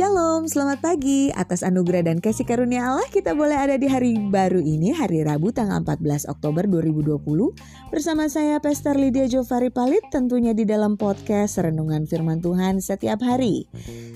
Shalom, selamat pagi. Atas anugerah dan kasih karunia Allah, kita boleh ada di hari baru ini, hari Rabu tanggal 14 Oktober 2020. Bersama saya, Pastor Lydia Jovari Palit, tentunya di dalam podcast Renungan Firman Tuhan setiap hari.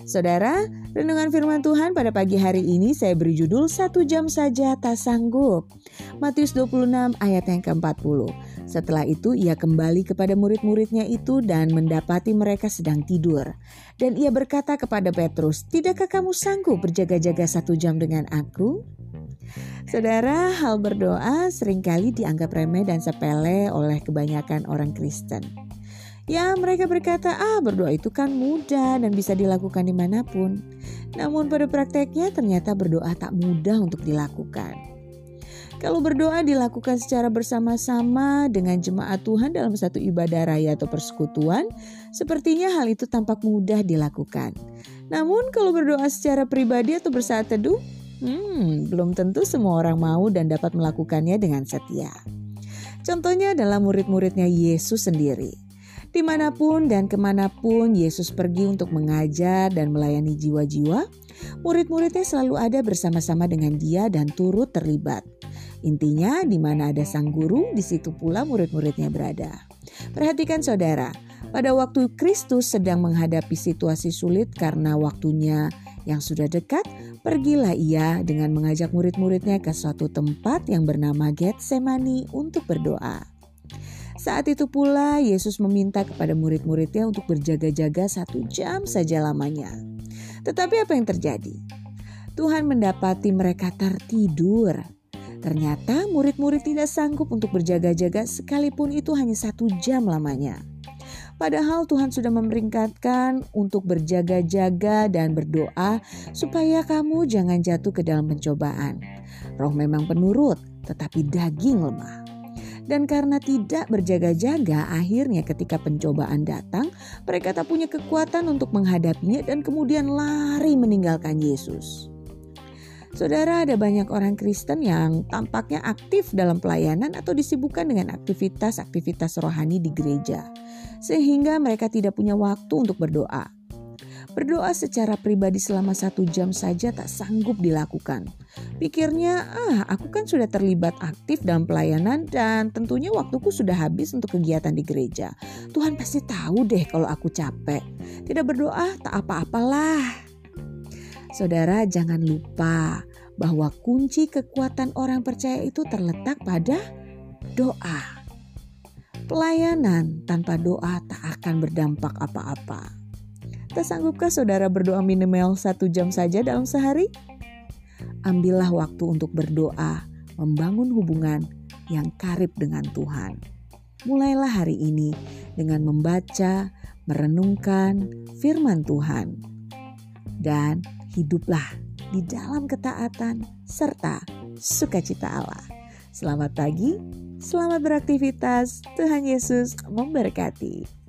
Saudara, Renungan Firman Tuhan pada pagi hari ini saya beri judul Satu Jam Saja Tak Sanggup. Matius 26 ayat yang ke-40. Setelah itu ia kembali kepada murid-muridnya itu dan mendapati mereka sedang tidur. Dan ia berkata kepada Petrus, Tidakkah kamu sanggup berjaga-jaga satu jam dengan aku? Saudara, hal berdoa sering kali dianggap remeh dan sepele oleh kebanyakan orang Kristen. Ya, mereka berkata, ah berdoa itu kan mudah dan bisa dilakukan di mana pun. Namun pada prakteknya ternyata berdoa tak mudah untuk dilakukan. Kalau berdoa dilakukan secara bersama-sama dengan jemaat Tuhan dalam satu ibadah raya atau persekutuan, sepertinya hal itu tampak mudah dilakukan. Namun kalau berdoa secara pribadi atau bersaat teduh, hmm, belum tentu semua orang mau dan dapat melakukannya dengan setia. Contohnya adalah murid-muridnya Yesus sendiri. Di mana pun dan ke mana pun Yesus pergi untuk mengajar dan melayani jiwa-jiwa, murid-muridnya selalu ada bersama-sama dengan dia dan turut terlibat. Intinya, di mana ada sang guru, di situ pula murid-muridnya berada. Perhatikan saudara, pada waktu Kristus sedang menghadapi situasi sulit karena waktunya yang sudah dekat, pergilah ia dengan mengajak murid-muridnya ke suatu tempat yang bernama Getsemani untuk berdoa. Saat itu pula Yesus meminta kepada murid-muridnya untuk berjaga-jaga satu jam saja lamanya. Tetapi apa yang terjadi? Tuhan mendapati mereka tertidur. Ternyata murid-murid tidak sanggup untuk berjaga-jaga sekalipun itu hanya satu jam lamanya. Padahal Tuhan sudah memeringkatkan untuk berjaga-jaga dan berdoa supaya kamu jangan jatuh ke dalam pencobaan. Roh memang penurut, tetapi daging lemah. Dan karena tidak berjaga-jaga, akhirnya ketika pencobaan datang, mereka tak punya kekuatan untuk menghadapinya dan kemudian lari meninggalkan Yesus. Saudara, ada banyak orang Kristen yang tampaknya aktif dalam pelayanan atau disibukkan dengan aktivitas-aktivitas rohani di gereja, sehingga mereka tidak punya waktu untuk berdoa. Berdoa secara pribadi selama satu jam saja tak sanggup dilakukan. Pikirnya, ah aku kan sudah terlibat aktif dalam pelayanan dan tentunya waktuku sudah habis untuk kegiatan di gereja. Tuhan pasti tahu deh kalau aku capek. Tidak berdoa tak apa-apalah. Saudara, jangan lupa bahwa kunci kekuatan orang percaya itu terletak pada doa. Pelayanan tanpa doa tak akan berdampak apa-apa. Tak sanggupkah saudara berdoa minimal satu jam saja dalam sehari? Ambillah waktu untuk berdoa, membangun hubungan yang karib dengan Tuhan. Mulailah hari ini dengan membaca, merenungkan firman Tuhan, dan hiduplah di dalam ketaatan serta sukacita Allah. Selamat pagi, selamat beraktivitas. Tuhan Yesus memberkati.